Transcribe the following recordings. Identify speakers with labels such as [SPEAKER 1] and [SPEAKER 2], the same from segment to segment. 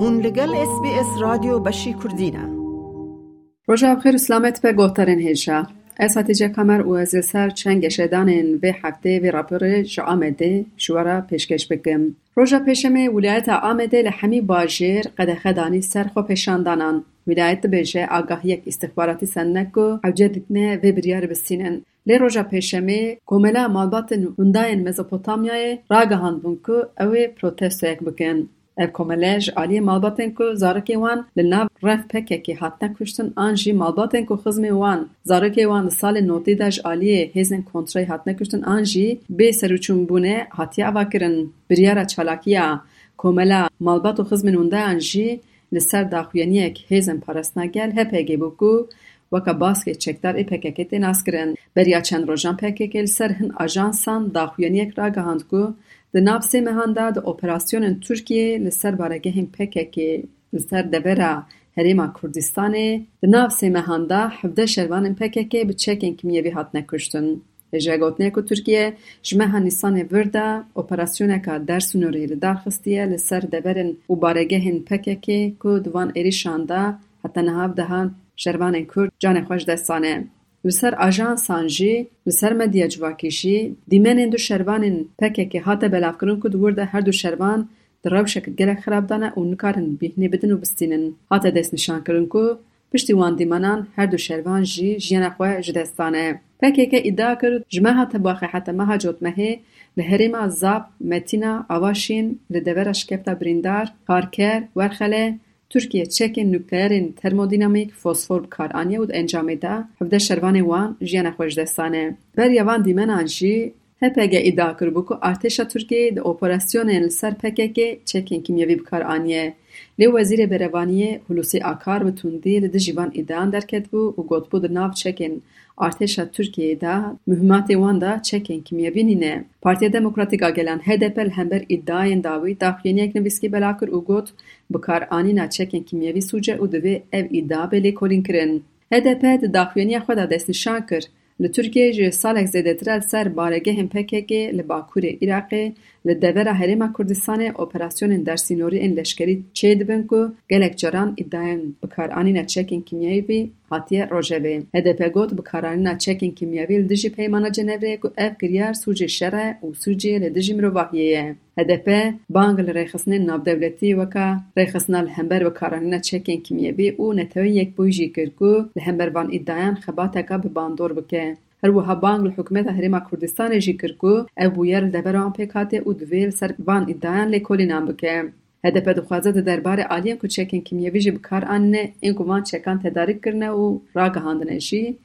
[SPEAKER 1] هون لگل اس بی اس رادیو بشی کردینه
[SPEAKER 2] روژا بخیر و سلامت به گوهترین هیجا از هاتیجه کمر و از سر چنگ شدانین و هفته و راپور جا آمده شوارا پیشکش بگم. روژا پیشمه ولایت آمده لحمی باجر قد خدانی سر خو پیشاندانان. ولایت بیجه آگاه یک استخباراتی سنگو او جدیدنه و بریار بسینن. لی روژا پیشمه کوملا مالبات هنداین مزوپوتامیای راگهاند بون که اوی پروتستو یک بکن. Ev komeleş aliyê malbatên ku zarekê wan li nav revpekekê hatine kuştin an jî malbatên ku xizmê wan zarekê wan li salê notî de ji aliyê hêzên kontrayê hatine kuştin an jî bê serûçûnbûnê hatiye avakirin. Biryara çalakiya komela malbat û xizmên hundayan jî li ser daxuyaniyek hêzên parastinagel HPG bû ku weka baskê çekdar ê PKK tê naskirin. Beriya çend rojan PKK li ser hin ajansan daxuyaniyek ragihand ku Di nav sê mehan de di operasyonên Tirkiyeyê li ser baregehên PKK li ser devera Herêma Kurdistanê di nav sê mehan de hevdeh şervanên PKK bi çekên kimyevî hatine kuştin. Ji gotinê ku Tirkiye ji meha Nîsanê vir de operasyoneka Dêrsunûrê li dar xistiye li ser deverên û baregehên PKK ku di van êrişan de heta niha dehan şervanên Kurd canê xwe ji dest dane. Li ser ajansan jî li ser medya civakî jî dîmenên du şervanên PKK hate belavkirin ku di wir de her du şervan di rewşek gelek xerab dane û nikarin bîhnê bidin û bistînin. Hate destnîşankirin ku piştî wan dîmenan her du şervan jî jiyana xwe ji dest dane. PKK îdia kir ji meha tebaxê heta meha cotmehê li herêma Zap, Metîna, Avaşîn li devera şikefta birîndar, Karker, Werxelê Tirkiye çekên nukleerên termodînamîk fosfor kar aniye û di encamê de hevdeh şervanên wan jiyana xwe ji dest dane. Van dîmenan jî HPG îdia kiribû ku artêşa Tirkiyeyê di operasyonên li ser PKK çekên kimyevî bi kar aniye. Lê Wezîrê Berevaniyê Hulusî Akar bi tundî li dijî van îdeyan derketibû û gotbû di nav çekên artêşa Tirkiyeyê de mühimmatê wan de çekên kimyevî nîne. Partiya Demokratîk a Gelan HDP li hember îdayên dawî daxuyaniyek nivîskî belav kir û got bikaranîna çekên kimyevî sûce û divê ev îdia bê lêkolîn kirin. HDP di daxuyaniya xwe de destnîşan kir Li Tirkiyeyê ji salek zêdetir li ser baregehên PKK li Bakurê Iraqê ل دبیره هریم کردستان اپراتیون در سینوری این لشکری چه دبن کو گلکچران ادعاين بکار کیمیایی بی هاتیه روزه بی هدف گود بکار آنی کیمیایی ل دیجی پیمانا جنیره کو اف و سوژه ل دیجی مرو باهیه هدف بانگل رخس نه ناب و کا رخس نه همبر بکار آنی نچکین کیمیایی او نتایج یک پویجی کرد کو ل همبر بان ادعاين خبات کا به باندور بکه هر وها بانگ لحکمه هریما هرمه کردستانی جی کرگو او بو یر ده او دویل سر بان ادائن لی نام بکه هده پیدو در که چیکن کمیویی جی بکار آنه این کمان چیکن تداریک کرنه و را گهاندنه جی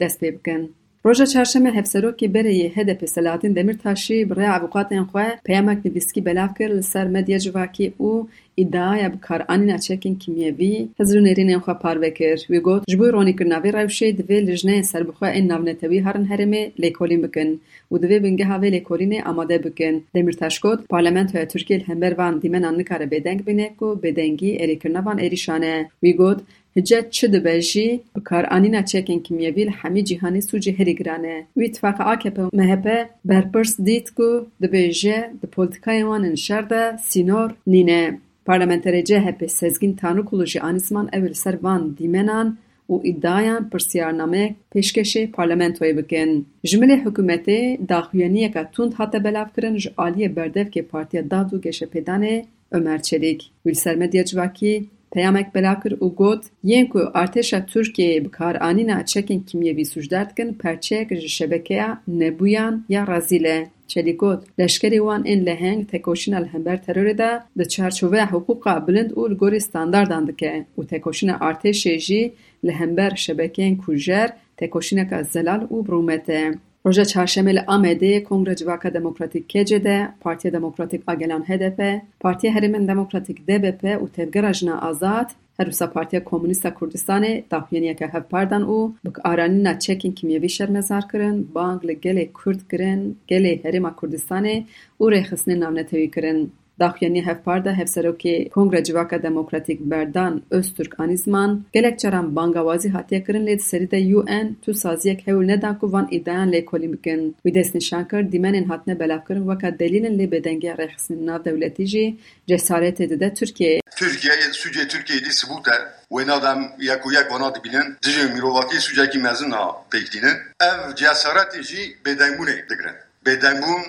[SPEAKER 2] دست بکن Roja çarşemê hevserokê Bereyê HDP Selahattin Demirtaşî bi rêya avukatên xwe peyamek nivîskî belav kir li ser medya civakî û îdiaya bikaranîna çekên kimyevî hezir û nêrînên xwe parve kir. Wî got ji bo ronîkirina vê rewşê divê lijneyên serbixwe ên navnetewî herin herêmê lêkolîn bikin û divê bingeha vê lêkolînê amade bikin. Demirtaş got Parlamentoya Tirkiye li hember van dîmenan nikare bêdeng bîne ku bêdengî êrîkirina van êrîşan e. Got هجت چه دو بجی و کار آنی نا چیکن کمیه بیل جیهانی سو هری گرانه وی تفاق آکه پا مهبه برپرس دید کو دو بجی دو پولتکای وان انشار ده سینور نینه پارلمنتر جه هبه سزگین تانو کلو جی اول سر وان دیمنان و ایدایان پرسیار نامه پیشکشی پارلمنت بکن جمله حکومتی داخویانی که توند حتا بلاف کرن جو بردف که پارتی دادو گشه پیدانه ömer çelik. Ülser medya civaki پیامک بلاکر او گوت یین کو ارتشا ترکیه ای بکار آنینا چکین کمیه بی سجدات کن پرچه کش شبکه نبویان یا رازیله چلی گوت لشکری وان این لهنگ تکوشین الهنبر تروری دا دا چارچوه حقوقا بلند او لگوری ستاندارداند که او تکوشین ارتشی جی لهنبر شبکه کجر تکوشین اکا زلال او برومته Roja çarşemê li Amedê Kongre Civaka Demokratîk de Partiya Demokratîk a HDP, Partiya Herêmên Demokratîk DBP û Tevgera Azad her wisa Partiya Komûnîst a Kurdistanê daxuyaniyeke hevpardan û bikaranîna çekên kimyevî şermezar kirin, bang li gelê Kurd kirin, gelê Herêma Kurdistanê û rêxistinên navnetewî kirin. داخیانی هف پارده هفسرو که کنگره جواکا دموکراتیک بردان استرک آنیزمان. گلک چران بانگاوازی حتیه کرن لید سری یو این تو سازی یک هول ندان که وان ایدهان لی کولی مکن وی نشان کرد دیمن این حتنه بلاف کرن وکا دلیل لی بدنگی رخصن ناو
[SPEAKER 3] دولتی جی جسارت ده ترکیه. ترکیه یه سوژه ترکیه دی سبوته و این آدم یک و یک وانا دی بینن دیجه میرواکی سوژه که مزن ها پیکدینن او جسارت جی بدنگونه دگرن بدنگون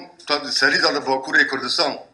[SPEAKER 3] سری داده واکوره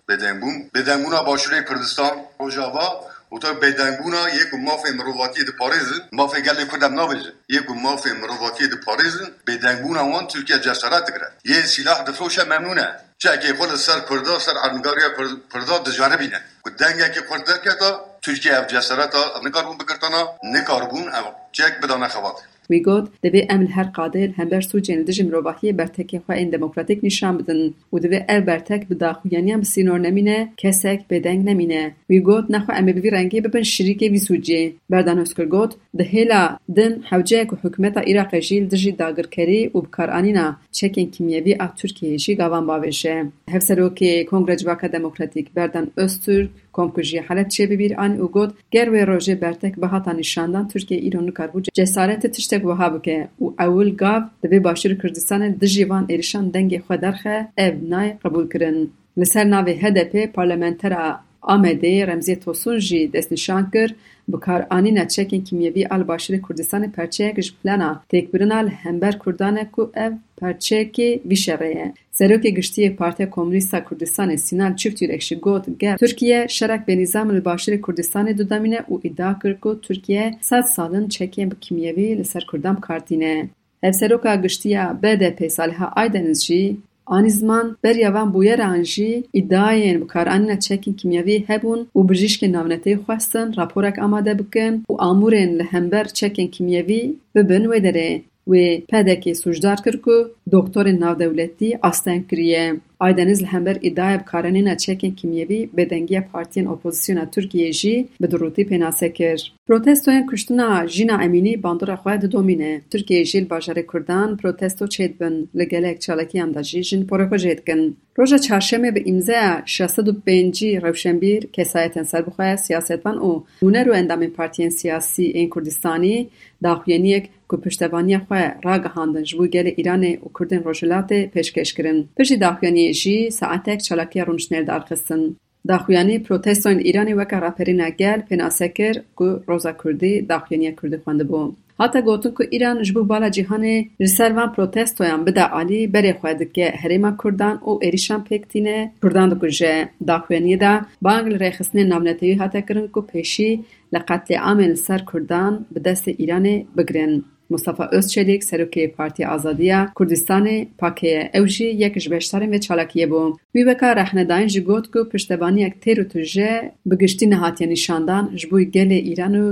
[SPEAKER 3] بدنگون بدنگونا باشوره کردستان روژاوا و تا بدنگونا یک ماف مرواتی دی پاریزن ماف گلی کردم نابیزن یک ماف مرواتی دی پاریزن بدنگونا وان ترکیه جسارت دیگره یه سلاح دفروشه ممنونه. چه اگه خود سر کرده سر ارنگاریا کرده دجاره بینه. که دنگه که کرده که تا ترکیه اف جسارت ها.
[SPEAKER 2] نکاربون بکرتانا نکاربون اف چه اک بدانه خواده Wî got divê em li her qadê hember sûcên dijî mirovahiyê bertekê xwe ên demokratîk nîşan bidin û divê ev bertek bi daxuyaniyan bi sînor nemîne kesek bêdeng nemîne wî got nexwe em ê bi vî rengî bibin şirîkê vî sûcê berdan Özkir got di hêla din hewceyek û hikûmeta Iraqê jî li dijî dagirkerî û bikaranîna çekên kimyevî a Tirkiyeyê jî gavan bavêje hevserokê Kongre Civaka Demokratîk Berdan Öztürk kom ku jî helet çêbibîr anî û got ger wê rojê bertek bi hata nîşandan Tirkiye îro nikarbû cesaretê tiştek wiha bike û ewil gav divê Başûrê Kurdistanê dijî van êrişan dengê xwe derxe ev nayê qebûlkirin li ser navê HDP parlamentera Amedê Remziye Tosun jî destnîşan kir bikaranîna çekên kimyevî a li Başûrê Kurdistanê perçeyek ji plana têkbirina li hember Kurdan e ku ev perçeyekê vî şerê ye Serokê Giştiyê Partiya Komûnîst a Kurdistanê Sinan Çiftîrek ji got ger Tirkiye şerek benîzam li Başûrê Kurdistanê didamîne û îdia kir ku Tirkiye sed salin çekên kimyevî li ser Kurdan bikartîne. Hevseroka Giştiya BDP Saliha Aydeniz jî آنی زمان بر یوان بویا رانجی ایدائین یعنی بکار آنینا چیکن کمیوی هبون و بجیشک نوانتی خواستن راپورک آماده بکن و آمورین لهمبر چیکن کمیوی ببن ویدره و پدکی سوچدار کرکو دکتور نو دولتی آستان کریه Aydeniz li hember îdaya bikaranîna çekên kimyevî bêdengiya partiyên opozisyona Tirkiyeyê jî bi dirûtî pênase kir. Protestoyên kuştina Jîna Emînî bandora xwe didomîne. Tirkiyeyê jî Kurdan protesto çêdibin. Li gelek çalakiyan de jî jin porê xwe jêdikin. Roja çarşemê bi û pêncî rewşenbîr kesayetên serbixwe siyasetvan û nûner û endamên partiyên siyasî ên Kurdistanî daxuyaniyek ku piştevaniya xwe ragihandin ji bo gelê Îranê û Kurdên Rojhilatê pêşkêş kirin. Piştî daxuyaniyê جی ساعتک چالاکی رونشنل دار قسن. دا خویانی پروتستان ایرانی وکا راپرین اگل پناسکر کو گو روزا کردی دا خویانی کردی خوانده بو. حتا گوتن که ایران جبو بالا جیهانی رسال وان پروتستویان بدا علی بری خواهده که هریما کردان او ایریشان پیکتینه کردان دا گجه دا خویانی دا بانگل ریخسنی نامنتیوی حتا کرن که پیشی لقتل عامل سر کردان بدست ایرانی بگرن. مصطفی اوزچلیک سروکی پارتی آزادیه کردستان پاکیه اوجی یک جبشتر و چالاکیه بو وی بکا رحنه داین جگوت که پشتبانی یک تیرو توجه بگشتی نهاتی نشاندان جبوی گل
[SPEAKER 4] ایران و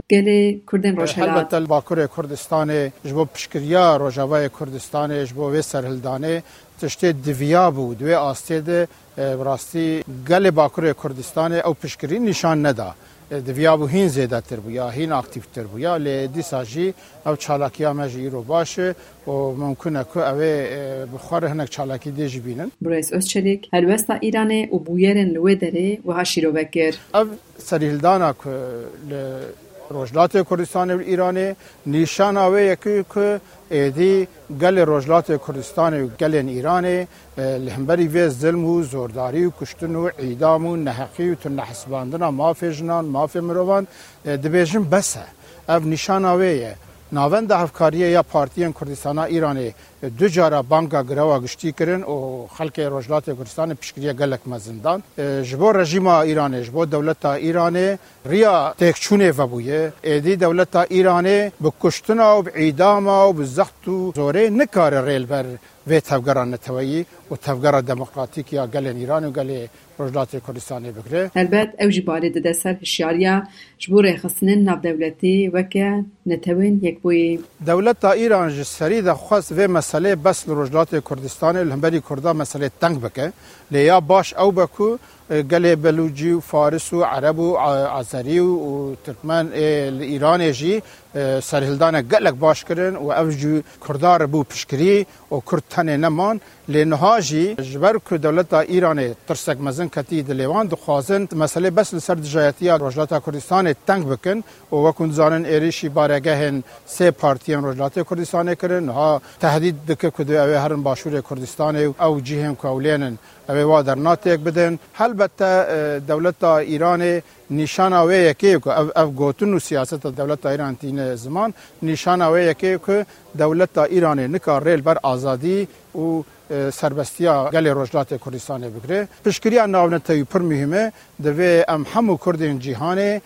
[SPEAKER 4] کردن روشهلات البته باکور کردستان جبو پشکریا روشهوه کردستان جبو و سرهلدانه تشته دویا بود و آسته ده راستی باکور کردستان او پشکری نشان ندا. Divya bû hîn zêdetir bû ya hîn aktivtir bû ya lê dîsa jî ew çalakiya me jî îro baş e û mumkin e ku ew ê bi xwe re hinek çalakî dê jî bînin
[SPEAKER 2] Birêz Özçelik helwesta Îranê û bûyerên li wê derê wiha şîrovek kir.
[SPEAKER 4] ev serîhildana ku li Rojlatê Kurdistanê û Îranê nîşana wê yekî ku êdî gelê Rojlatê Kurdistanê û gelên Îranê li hemberî vê zilm û zordarî û kuştin û îdam û neheqî û tu nehesibandina mafê jinan mafê mirovan dibêjin bes e ev nîşana wê ye Navenda hevkariye ya Partiyên Kurdistana Îranê دو جارا بانکا گراوا گشتي کرن او خلک روجلات کوردستان پشکریه گلک مزندان جبو رژیم ایران جبو دولت ایران ریا تکچونه و بویه. ادی دولت ایران به کشتنا او اعدام او بزخت او زوره نکار ریل بر
[SPEAKER 2] و تفګران نتوي او تفګر دموکراتیک یا گل ایران او گل روجلات کوردستان بگره.
[SPEAKER 4] البته او جبال د دسر هشیاریا جبور خصنن ناب دولتي وکه نتوین یک بوی دولت ایران جسری د خاص و مسئله بس لروجلات کردستان لهمبری کردا مسئله تنگ بکه لیا باش او بکو گله بلوجی و فارس و عرب و آذری و ترکمن ایران جی سرهلدان گلک باش کرن و او جو کردار بو پشکری و کردتن نمان لنها جی جبر که دولت ایران ترسک مزن کتی دلیوان دخوازن. مسئله بس لسر دجایتی رجلات کردستان تنگ بکن و وکن زانن ایریشی بارگهن سه پارتیان رجلات کردستان کرن ها تهدید دکه کدو او هرن باشور کردستان او جیهن کولینن او وا در ناتیک بدن. البته دولت ایران نشان او یکی کو اف گوتن او سیاست دولت ایران تین زمان نشان او یکی کو دولت ایران نکار ریل بر آزادی او سربستیا گل روجلات کردستان بگره پشکریا ناون تایی پر مهمه دوی ام همو کردین جیهانه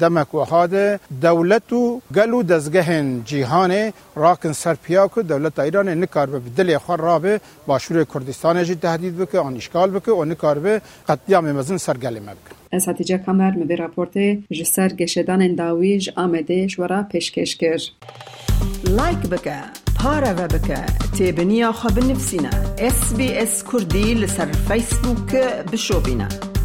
[SPEAKER 4] دمک و هاده دولت و گلو دزگهن جیهانه راکن سرپیا که دولت ایران نکار به دل خور رابه باشور کردستان جی تهدید بکه آن اشکال بکه و نکار به قطعیام مزن سرگلی مبکه
[SPEAKER 2] از هتیجه کمر مبی راپورته جسر گشدان داویج آمده شورا پیشکش کر
[SPEAKER 1] لایک بکه پارە بە بکە تێبنییا خە بنفسینە SسBS کوردی لەسەر فیسبووکە بشۆبینە.